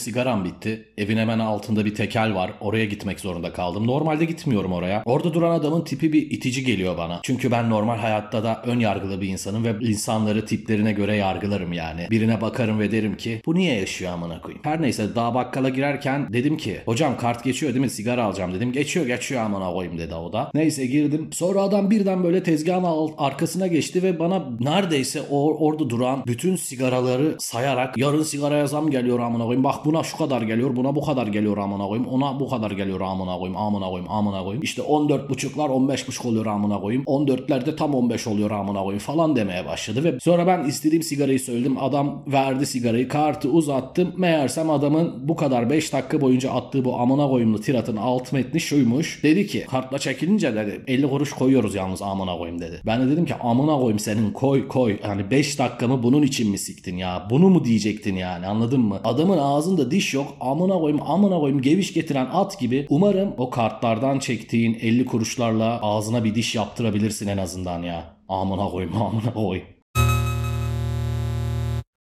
sigaram bitti. Evin hemen altında bir tekel var. Oraya gitmek zorunda kaldım. Normalde gitmiyorum oraya. Orada duran adamın tipi bir itici geliyor bana. Çünkü ben normal hayatta da ön yargılı bir insanım ve insanları tiplerine göre yargılarım yani. Birine bakarım ve derim ki bu niye yaşıyor amına koyayım. Her neyse daha bakkala girerken dedim ki hocam kart geçiyor değil mi sigara alacağım dedim. Geçiyor geçiyor amına koyayım dedi o da. Neyse girdim. Sonra adam birden böyle tezgahın arkasına geçti ve bana neredeyse o, orada duran bütün sigaraları sayarak yarın sigaraya zam geliyor amına koyayım. Bak buna şu kadar geliyor buna bu kadar geliyor amına koyayım. Ona bu kadar geliyor amına koyayım amına koyayım amına koyayım. İşte 14 buçuklar 15 buçuk oluyor amına koyayım. 14'lerde tam 15 oluyor amına koyayım falan demeye başladı ve sonra ben istediğim sigarayı söyledim. Adam verdi sigarayı kartı uzattım. Meğersem adamın bu kadar 5 dakika boyunca attığı bu amına koyumlu tiratın alt metni şuymuş. Dedi ki kartla çekilince dedi 50 kuruş koyuyoruz yalnız amına koyayım dedi. Ben de dedim ki amına koyayım senin koy koy. Yani 5 dakikamı bunun için mi siktin ya? Bunu mu diyecektin yani anladın mı? Adamın ağzında diş yok. Amına koyayım amına koyayım geviş getiren at gibi. Umarım o kartlardan çektiğin 50 kuruşlarla ağzına bir diş yaptırabilirsin en azından ya. Amına koyayım amına koyayım.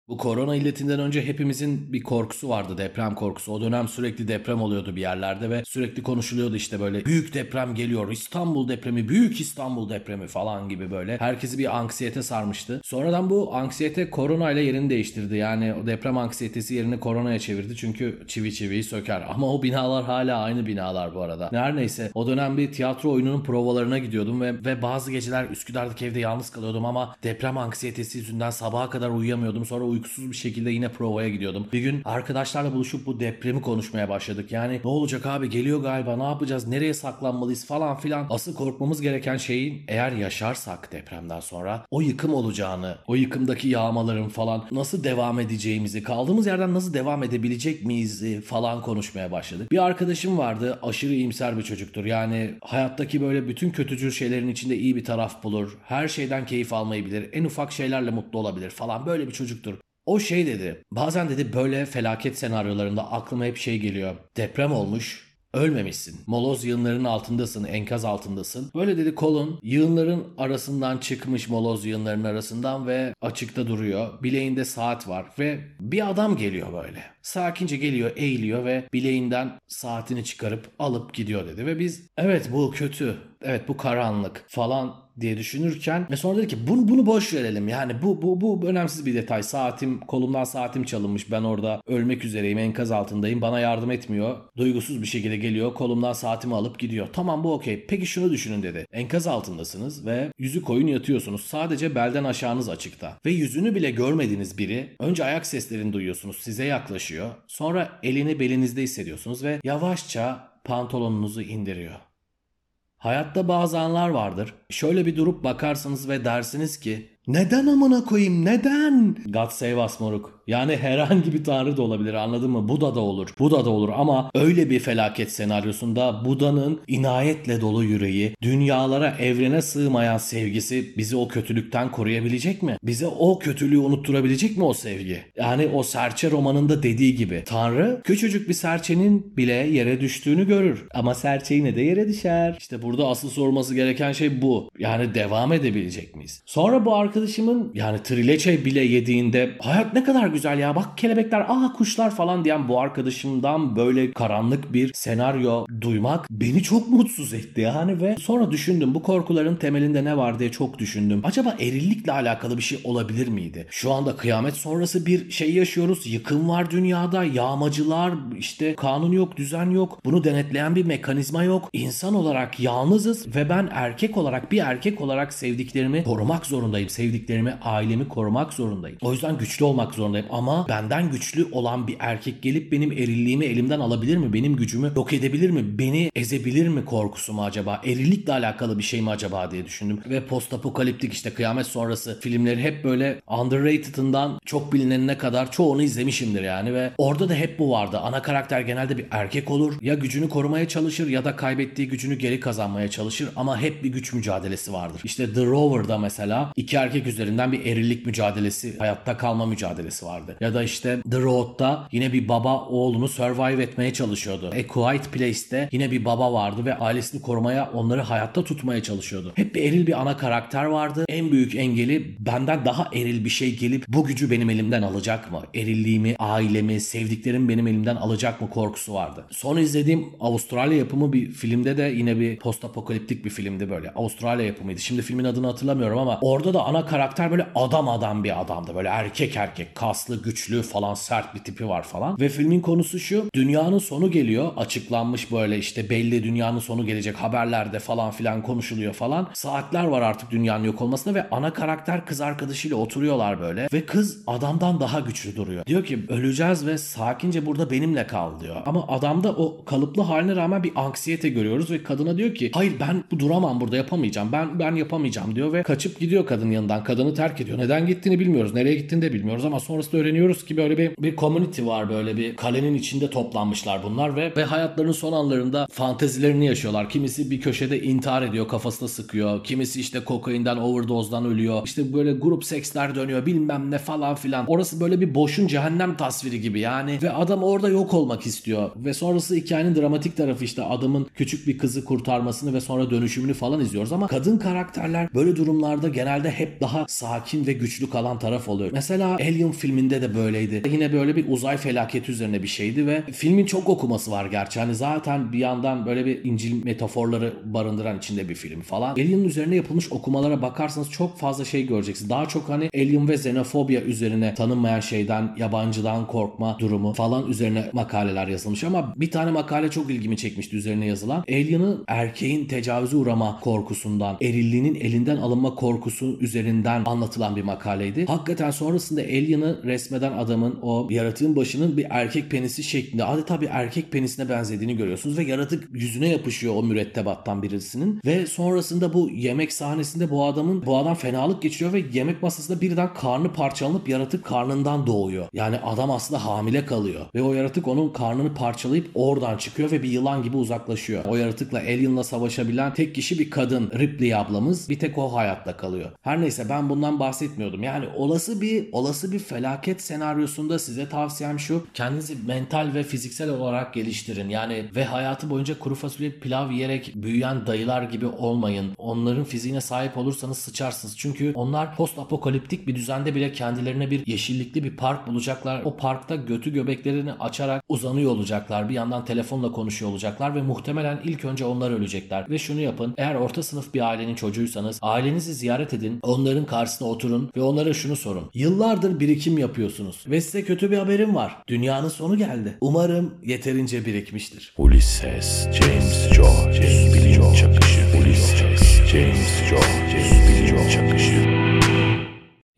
Bu korona illetinden önce hepimizin bir korkusu vardı deprem korkusu. O dönem sürekli deprem oluyordu bir yerlerde ve sürekli konuşuluyordu işte böyle büyük deprem geliyor. İstanbul depremi, büyük İstanbul depremi falan gibi böyle. Herkesi bir anksiyete sarmıştı. Sonradan bu anksiyete korona ile yerini değiştirdi. Yani o deprem anksiyetesi yerini koronaya çevirdi. Çünkü çivi çiviyi söker. Ama o binalar hala aynı binalar bu arada. Her neyse o dönem bir tiyatro oyununun provalarına gidiyordum ve, ve bazı geceler Üsküdar'daki evde yalnız kalıyordum ama deprem anksiyetesi yüzünden sabaha kadar uyuyamıyordum. Sonra uykusuz bir şekilde yine provaya gidiyordum. Bir gün arkadaşlarla buluşup bu depremi konuşmaya başladık. Yani ne olacak abi geliyor galiba ne yapacağız nereye saklanmalıyız falan filan. Asıl korkmamız gereken şeyin eğer yaşarsak depremden sonra o yıkım olacağını, o yıkımdaki yağmaların falan nasıl devam edeceğimizi, kaldığımız yerden nasıl devam edebilecek miyiz e, falan konuşmaya başladık. Bir arkadaşım vardı aşırı iyimser bir çocuktur. Yani hayattaki böyle bütün kötücül şeylerin içinde iyi bir taraf bulur. Her şeyden keyif almayı bilir. En ufak şeylerle mutlu olabilir falan böyle bir çocuktur. O şey dedi. Bazen dedi böyle felaket senaryolarında aklıma hep şey geliyor. Deprem olmuş. Ölmemişsin. Moloz yığınlarının altındasın, enkaz altındasın. Böyle dedi kolun yığınların arasından çıkmış moloz yığınlarının arasından ve açıkta duruyor. Bileğinde saat var ve bir adam geliyor böyle. Sakince geliyor, eğiliyor ve bileğinden saatini çıkarıp alıp gidiyor dedi. Ve biz evet bu kötü, evet bu karanlık falan diye düşünürken ve sonra dedi ki bunu bunu boş verelim. Yani bu bu bu önemsiz bir detay. Saatim kolumdan saatim çalınmış. Ben orada ölmek üzereyim. Enkaz altındayım. Bana yardım etmiyor. Duygusuz bir şekilde geliyor. Kolumdan saatimi alıp gidiyor. Tamam bu okey. Peki şunu düşünün dedi. Enkaz altındasınız ve yüzü koyun yatıyorsunuz. Sadece belden aşağınız açıkta. Ve yüzünü bile görmediğiniz biri önce ayak seslerini duyuyorsunuz. Size yaklaşıyor. Sonra elini belinizde hissediyorsunuz ve yavaşça pantolonunuzu indiriyor. Hayatta bazı anlar vardır. Şöyle bir durup bakarsınız ve dersiniz ki neden amına koyayım neden? God save us moruk. Yani herhangi bir tanrı da olabilir anladın mı? Buda da olur. Buda da olur ama öyle bir felaket senaryosunda Buda'nın inayetle dolu yüreği, dünyalara evrene sığmayan sevgisi bizi o kötülükten koruyabilecek mi? Bize o kötülüğü unutturabilecek mi o sevgi? Yani o serçe romanında dediği gibi Tanrı küçücük bir serçenin bile yere düştüğünü görür. Ama serçe yine de yere düşer. İşte burada asıl sorması gereken şey bu. Yani devam edebilecek miyiz? Sonra bu arkadaşımın yani trileçe bile yediğinde hayat ne kadar güzel ya bak kelebekler aha kuşlar falan diyen bu arkadaşımdan böyle karanlık bir senaryo duymak beni çok mutsuz etti yani ve sonra düşündüm bu korkuların temelinde ne var diye çok düşündüm. Acaba erillikle alakalı bir şey olabilir miydi? Şu anda kıyamet sonrası bir şey yaşıyoruz. Yıkım var dünyada, yağmacılar, işte kanun yok, düzen yok. Bunu denetleyen bir mekanizma yok. İnsan olarak yalnızız ve ben erkek olarak bir erkek olarak sevdiklerimi korumak zorundayım. Sevdiklerimi, ailemi korumak zorundayım. O yüzden güçlü olmak zorundayım ama benden güçlü olan bir erkek gelip benim erilliğimi elimden alabilir mi? Benim gücümü yok edebilir mi? Beni ezebilir mi korkusu mu acaba? Erillikle alakalı bir şey mi acaba diye düşündüm. Ve post apokaliptik işte kıyamet sonrası filmleri hep böyle underrated'ından çok bilinenine kadar çoğunu izlemişimdir yani ve orada da hep bu vardı. Ana karakter genelde bir erkek olur. Ya gücünü korumaya çalışır ya da kaybettiği gücünü geri kazanmaya çalışır ama hep bir güç mücadelesi vardır. İşte The Rover'da mesela iki erkek erkek üzerinden bir erillik mücadelesi, hayatta kalma mücadelesi vardı. Ya da işte The Road'da yine bir baba oğlunu survive etmeye çalışıyordu. A Quiet Place'te yine bir baba vardı ve ailesini korumaya, onları hayatta tutmaya çalışıyordu. Hep bir eril bir ana karakter vardı. En büyük engeli benden daha eril bir şey gelip bu gücü benim elimden alacak mı? Erilliğimi, ailemi, sevdiklerim benim elimden alacak mı korkusu vardı. Son izlediğim Avustralya yapımı bir filmde de yine bir post apokaliptik bir filmdi böyle. Avustralya yapımıydı. Şimdi filmin adını hatırlamıyorum ama orada da ana karakter böyle adam adam bir adamdı. Böyle erkek erkek, kaslı, güçlü falan sert bir tipi var falan. Ve filmin konusu şu. Dünyanın sonu geliyor. Açıklanmış böyle işte belli dünyanın sonu gelecek haberlerde falan filan konuşuluyor falan. Saatler var artık dünyanın yok olmasına ve ana karakter kız arkadaşıyla oturuyorlar böyle. Ve kız adamdan daha güçlü duruyor. Diyor ki öleceğiz ve sakince burada benimle kal diyor. Ama adamda o kalıplı haline rağmen bir anksiyete görüyoruz ve kadına diyor ki hayır ben duramam burada yapamayacağım. Ben ben yapamayacağım diyor ve kaçıp gidiyor kadın yanından. Kadını terk ediyor. Neden gittiğini bilmiyoruz. Nereye gittiğini de bilmiyoruz ama sonrasında öğreniyoruz ki böyle bir bir community var böyle bir kalenin içinde toplanmışlar bunlar ve ve hayatlarının son anlarında fantezilerini yaşıyorlar. Kimisi bir köşede intihar ediyor, kafasına sıkıyor. Kimisi işte kokainden, overdose'dan ölüyor. İşte böyle grup seksler dönüyor bilmem ne falan filan. Orası böyle bir boşun cehennem tasviri gibi yani. Ve adam orada yok olmak istiyor. Ve sonrası hikayenin dramatik tarafı işte adamın küçük bir kızı kurtarmasını ve sonra dönüşümünü falan izliyoruz ama kadın karakterler böyle durumlarda genelde hep daha sakin ve güçlü kalan taraf oluyor. Mesela Alien filminde de böyleydi. Yine böyle bir uzay felaketi üzerine bir şeydi ve filmin çok okuması var gerçi. Hani zaten bir yandan böyle bir İncil metaforları barındıran içinde bir film falan. Alien'ın üzerine yapılmış okumalara bakarsanız çok fazla şey göreceksiniz. Daha çok hani Alien ve xenofobia üzerine tanınmayan şeyden, yabancıdan korkma durumu falan üzerine makaleler yazılmış ama bir tane makale çok ilgimi çekmişti üzerine yazılan. Alien'ın erkeğin tecavüze uğrama korkusundan, erilliğinin elinden alınma korkusu üzerinden anlatılan bir makaleydi. Hakikaten sonrasında Alien'ı resmeden adamın o yaratığın başının bir erkek penisi şeklinde adeta bir erkek penisine benzediğini görüyorsunuz ve yaratık yüzüne yapışıyor o mürettebattan birisinin ve sonrasında bu yemek sahnesinde bu adamın bu adam fenalık geçiriyor ve yemek masasında birden karnı parçalanıp yaratık karnından doğuyor. Yani adam aslında hamile kalıyor ve o yaratık onun karnını parçalayıp oradan çıkıyor ve bir yılan gibi uzaklaşıyor. O yaratıkla Alien'la savaşabilen tek kişi bir kadın Ripley ablamız. Bir tek o hayatta kalıyor. Her neyse ben bundan bahsetmiyordum. Yani olası bir olası bir felaket senaryosunda size tavsiyem şu. Kendinizi mental ve fiziksel olarak geliştirin. Yani ve hayatı boyunca kuru fasulye pilav yiyerek büyüyen dayılar gibi olmayın. Onların fiziğine sahip olursanız sıçarsınız. Çünkü onlar post apokaliptik bir düzende bile kendilerine bir yeşillikli bir park bulacaklar. O parkta götü göbeklerini açarak uzanıyor olacaklar. Bir yandan telefonla konuşuyor olacaklar ve muhtemelen ilk önce onlar ölecekler. Ve şunu yapın. Eğer orta sınıf bir ailenin çocuğuysanız ailenizi ziyaret edin. Onların karşısına oturun ve onlara şunu sorun. Yıllardır birikim yapıyorsunuz ve size kötü bir haberim var. Dünyanın sonu geldi. Umarım yeterince birikmiştir. Ulysses, James Joyce, bilim çakışı. Ulysses, James Joyce, bilim çakışı.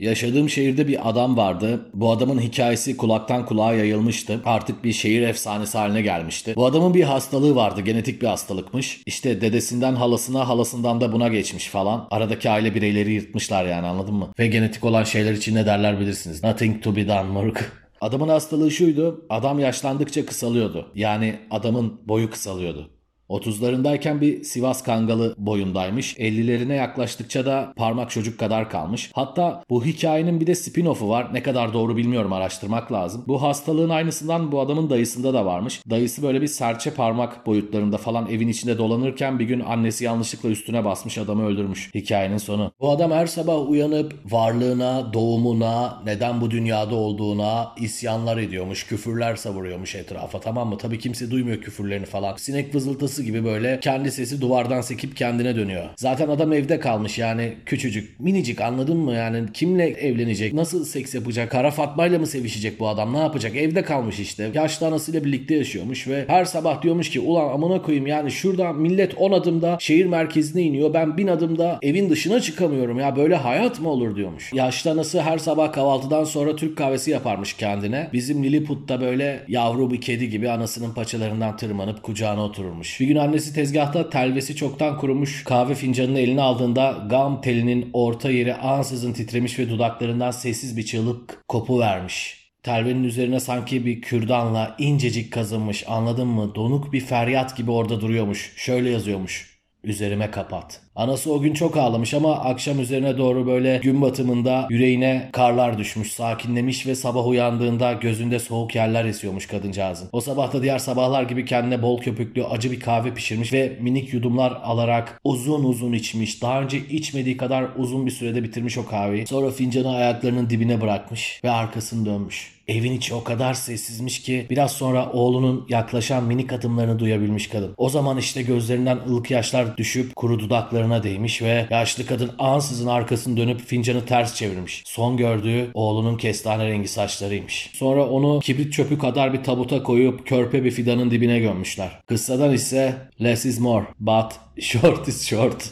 Yaşadığım şehirde bir adam vardı. Bu adamın hikayesi kulaktan kulağa yayılmıştı. Artık bir şehir efsanesi haline gelmişti. Bu adamın bir hastalığı vardı. Genetik bir hastalıkmış. İşte dedesinden halasına, halasından da buna geçmiş falan. Aradaki aile bireyleri yırtmışlar yani anladın mı? Ve genetik olan şeyler için ne derler bilirsiniz. Nothing to be done moruk. Adamın hastalığı şuydu. Adam yaşlandıkça kısalıyordu. Yani adamın boyu kısalıyordu. 30'larındayken bir Sivas Kangalı boyundaymış. 50'lerine yaklaştıkça da parmak çocuk kadar kalmış. Hatta bu hikayenin bir de spin-off'u var. Ne kadar doğru bilmiyorum araştırmak lazım. Bu hastalığın aynısından bu adamın dayısında da varmış. Dayısı böyle bir serçe parmak boyutlarında falan evin içinde dolanırken bir gün annesi yanlışlıkla üstüne basmış adamı öldürmüş. Hikayenin sonu. Bu adam her sabah uyanıp varlığına, doğumuna, neden bu dünyada olduğuna isyanlar ediyormuş. Küfürler savuruyormuş etrafa tamam mı? Tabii kimse duymuyor küfürlerini falan. Sinek vızıltısı gibi böyle kendi sesi duvardan sekip kendine dönüyor. Zaten adam evde kalmış yani küçücük, minicik anladın mı? Yani kimle evlenecek? Nasıl seks yapacak? Kara Fatma'yla mı sevişecek bu adam? Ne yapacak? Evde kalmış işte. Yaşlı anasıyla birlikte yaşıyormuş ve her sabah diyormuş ki ulan amına koyayım yani şurada millet 10 adımda şehir merkezine iniyor. Ben 1000 adımda evin dışına çıkamıyorum ya. Böyle hayat mı olur diyormuş. Yaşlı anası her sabah kahvaltıdan sonra Türk kahvesi yaparmış kendine. Bizim Lilliput'ta böyle yavru bir kedi gibi anasının paçalarından tırmanıp kucağına otururmuş. Bir gün annesi tezgahta telvesi çoktan kurumuş kahve fincanını eline aldığında gam telinin orta yeri ansızın titremiş ve dudaklarından sessiz bir çığlık kopu vermiş. Telvenin üzerine sanki bir kürdanla incecik kazınmış anladın mı? Donuk bir feryat gibi orada duruyormuş. Şöyle yazıyormuş. Üzerime kapat. Anası o gün çok ağlamış ama akşam üzerine doğru böyle gün batımında yüreğine karlar düşmüş, sakinlemiş ve sabah uyandığında gözünde soğuk yerler esiyormuş kadıncağızın. O sabah da diğer sabahlar gibi kendine bol köpüklü acı bir kahve pişirmiş ve minik yudumlar alarak uzun uzun içmiş. Daha önce içmediği kadar uzun bir sürede bitirmiş o kahveyi. Sonra fincanı ayaklarının dibine bırakmış ve arkasını dönmüş. Evin içi o kadar sessizmiş ki biraz sonra oğlunun yaklaşan minik adımlarını duyabilmiş kadın. O zaman işte gözlerinden ılık yaşlar düşüp kuru dudaklarına değmiş ve yaşlı kadın ansızın arkasını dönüp fincanı ters çevirmiş. Son gördüğü oğlunun kestane rengi saçlarıymış. Sonra onu kibrit çöpü kadar bir tabuta koyup körpe bir fidanın dibine gömmüşler. Kıssadan ise less is more but short is short.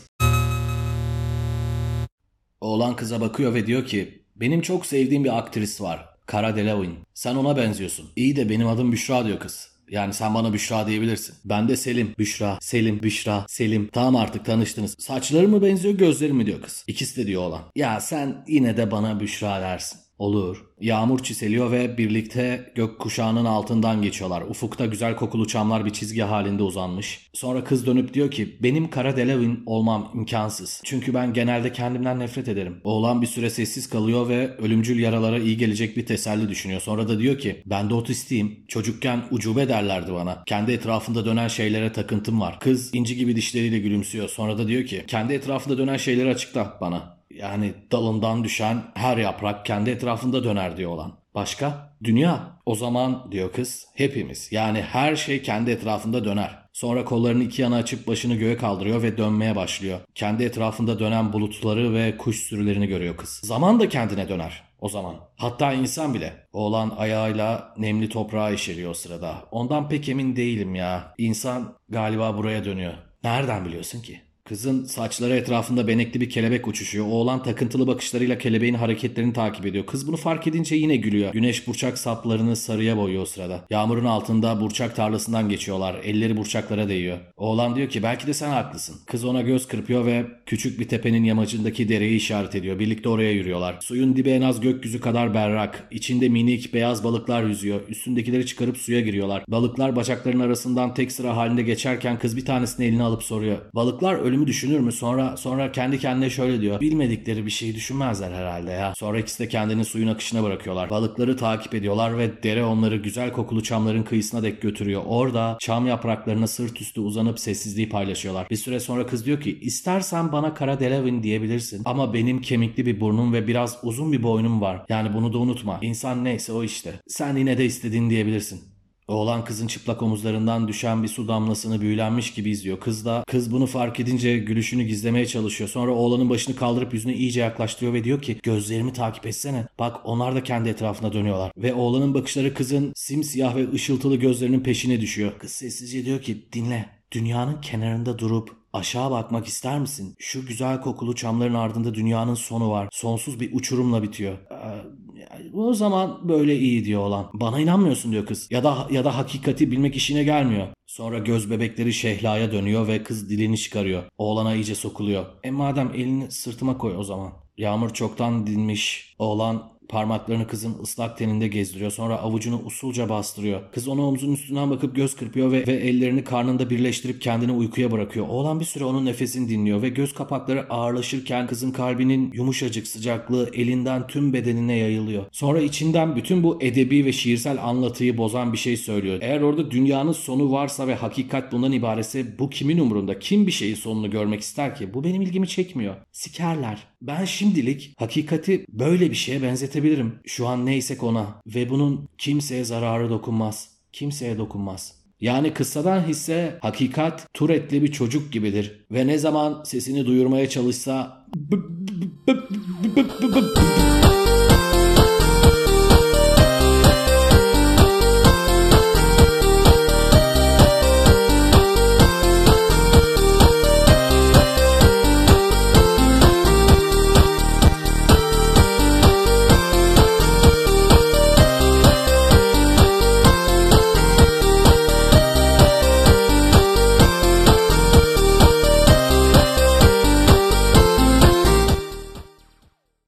Oğlan kıza bakıyor ve diyor ki benim çok sevdiğim bir aktris var. Cara Delevingne. Sen ona benziyorsun. İyi de benim adım Büşra diyor kız. Yani sen bana Büşra diyebilirsin. Ben de Selim. Büşra, Selim, Büşra, Selim. Tamam artık tanıştınız. Saçları mı benziyor gözleri mi diyor kız. İkisi de diyor oğlan. Ya sen yine de bana Büşra dersin. Olur. Yağmur çiseliyor ve birlikte gök kuşağının altından geçiyorlar. Ufukta güzel kokulu çamlar bir çizgi halinde uzanmış. Sonra kız dönüp diyor ki benim Kara Delevin olmam imkansız. Çünkü ben genelde kendimden nefret ederim. Oğlan bir süre sessiz kalıyor ve ölümcül yaralara iyi gelecek bir teselli düşünüyor. Sonra da diyor ki ben de otistiyim. Çocukken ucube derlerdi bana. Kendi etrafında dönen şeylere takıntım var. Kız inci gibi dişleriyle gülümsüyor. Sonra da diyor ki kendi etrafında dönen şeyleri açıkla bana. Yani dalından düşen her yaprak kendi etrafında döner diyor olan. Başka? Dünya. O zaman diyor kız hepimiz yani her şey kendi etrafında döner. Sonra kollarını iki yana açıp başını göğe kaldırıyor ve dönmeye başlıyor. Kendi etrafında dönen bulutları ve kuş sürülerini görüyor kız. Zaman da kendine döner o zaman. Hatta insan bile. Oğlan ayağıyla nemli toprağa işeriyor o sırada. Ondan pek emin değilim ya. İnsan galiba buraya dönüyor. Nereden biliyorsun ki? Kızın saçları etrafında benekli bir kelebek uçuşuyor. Oğlan takıntılı bakışlarıyla kelebeğin hareketlerini takip ediyor. Kız bunu fark edince yine gülüyor. Güneş burçak saplarını sarıya boyuyor o sırada. Yağmurun altında burçak tarlasından geçiyorlar. Elleri burçaklara değiyor. Oğlan diyor ki belki de sen haklısın. Kız ona göz kırpıyor ve küçük bir tepenin yamacındaki dereyi işaret ediyor. Birlikte oraya yürüyorlar. Suyun dibi en az gökyüzü kadar berrak. İçinde minik beyaz balıklar yüzüyor. Üstündekileri çıkarıp suya giriyorlar. Balıklar bacaklarının arasından tek sıra halinde geçerken kız bir tanesini eline alıp soruyor. Balıklar ölümü düşünür mü? Sonra sonra kendi kendine şöyle diyor. Bilmedikleri bir şeyi düşünmezler herhalde ya. Sonra ikisi de kendini suyun akışına bırakıyorlar. Balıkları takip ediyorlar ve dere onları güzel kokulu çamların kıyısına dek götürüyor. Orada çam yapraklarına sırt üstü uzanıp sessizliği paylaşıyorlar. Bir süre sonra kız diyor ki istersen bana Kara Delevin diyebilirsin ama benim kemikli bir burnum ve biraz uzun bir boynum var. Yani bunu da unutma. İnsan neyse o işte. Sen yine de istediğin diyebilirsin. Oğlan kızın çıplak omuzlarından düşen bir su damlasını büyülenmiş gibi izliyor. Kız da kız bunu fark edince gülüşünü gizlemeye çalışıyor. Sonra oğlanın başını kaldırıp yüzüne iyice yaklaştırıyor ve diyor ki gözlerimi takip etsene. Bak onlar da kendi etrafına dönüyorlar. Ve oğlanın bakışları kızın simsiyah ve ışıltılı gözlerinin peşine düşüyor. Kız sessizce diyor ki dinle. Dünyanın kenarında durup Aşağı bakmak ister misin? Şu güzel kokulu çamların ardında dünyanın sonu var. Sonsuz bir uçurumla bitiyor. Ee, o zaman böyle iyi diyor olan. Bana inanmıyorsun diyor kız. Ya da ya da hakikati bilmek işine gelmiyor. Sonra göz bebekleri Şehla'ya dönüyor ve kız dilini çıkarıyor. Oğlana iyice sokuluyor. E madem elini sırtıma koy o zaman. Yağmur çoktan dinmiş. Oğlan Parmaklarını kızın ıslak teninde gezdiriyor. Sonra avucunu usulca bastırıyor. Kız ona omzunun üstünden bakıp göz kırpıyor ve, ve ellerini karnında birleştirip kendini uykuya bırakıyor. Oğlan bir süre onun nefesini dinliyor ve göz kapakları ağırlaşırken kızın kalbinin yumuşacık sıcaklığı elinden tüm bedenine yayılıyor. Sonra içinden bütün bu edebi ve şiirsel anlatıyı bozan bir şey söylüyor. Eğer orada dünyanın sonu varsa ve hakikat bundan ibaretse bu kimin umurunda? Kim bir şeyin sonunu görmek ister ki? Bu benim ilgimi çekmiyor. Sikerler. Ben şimdilik hakikati böyle bir şeye benzetebilirim. Şu an neysek ona ve bunun kimseye zararı dokunmaz. Kimseye dokunmaz. Yani kıssadan hisse hakikat Turet'li bir çocuk gibidir ve ne zaman sesini duyurmaya çalışsa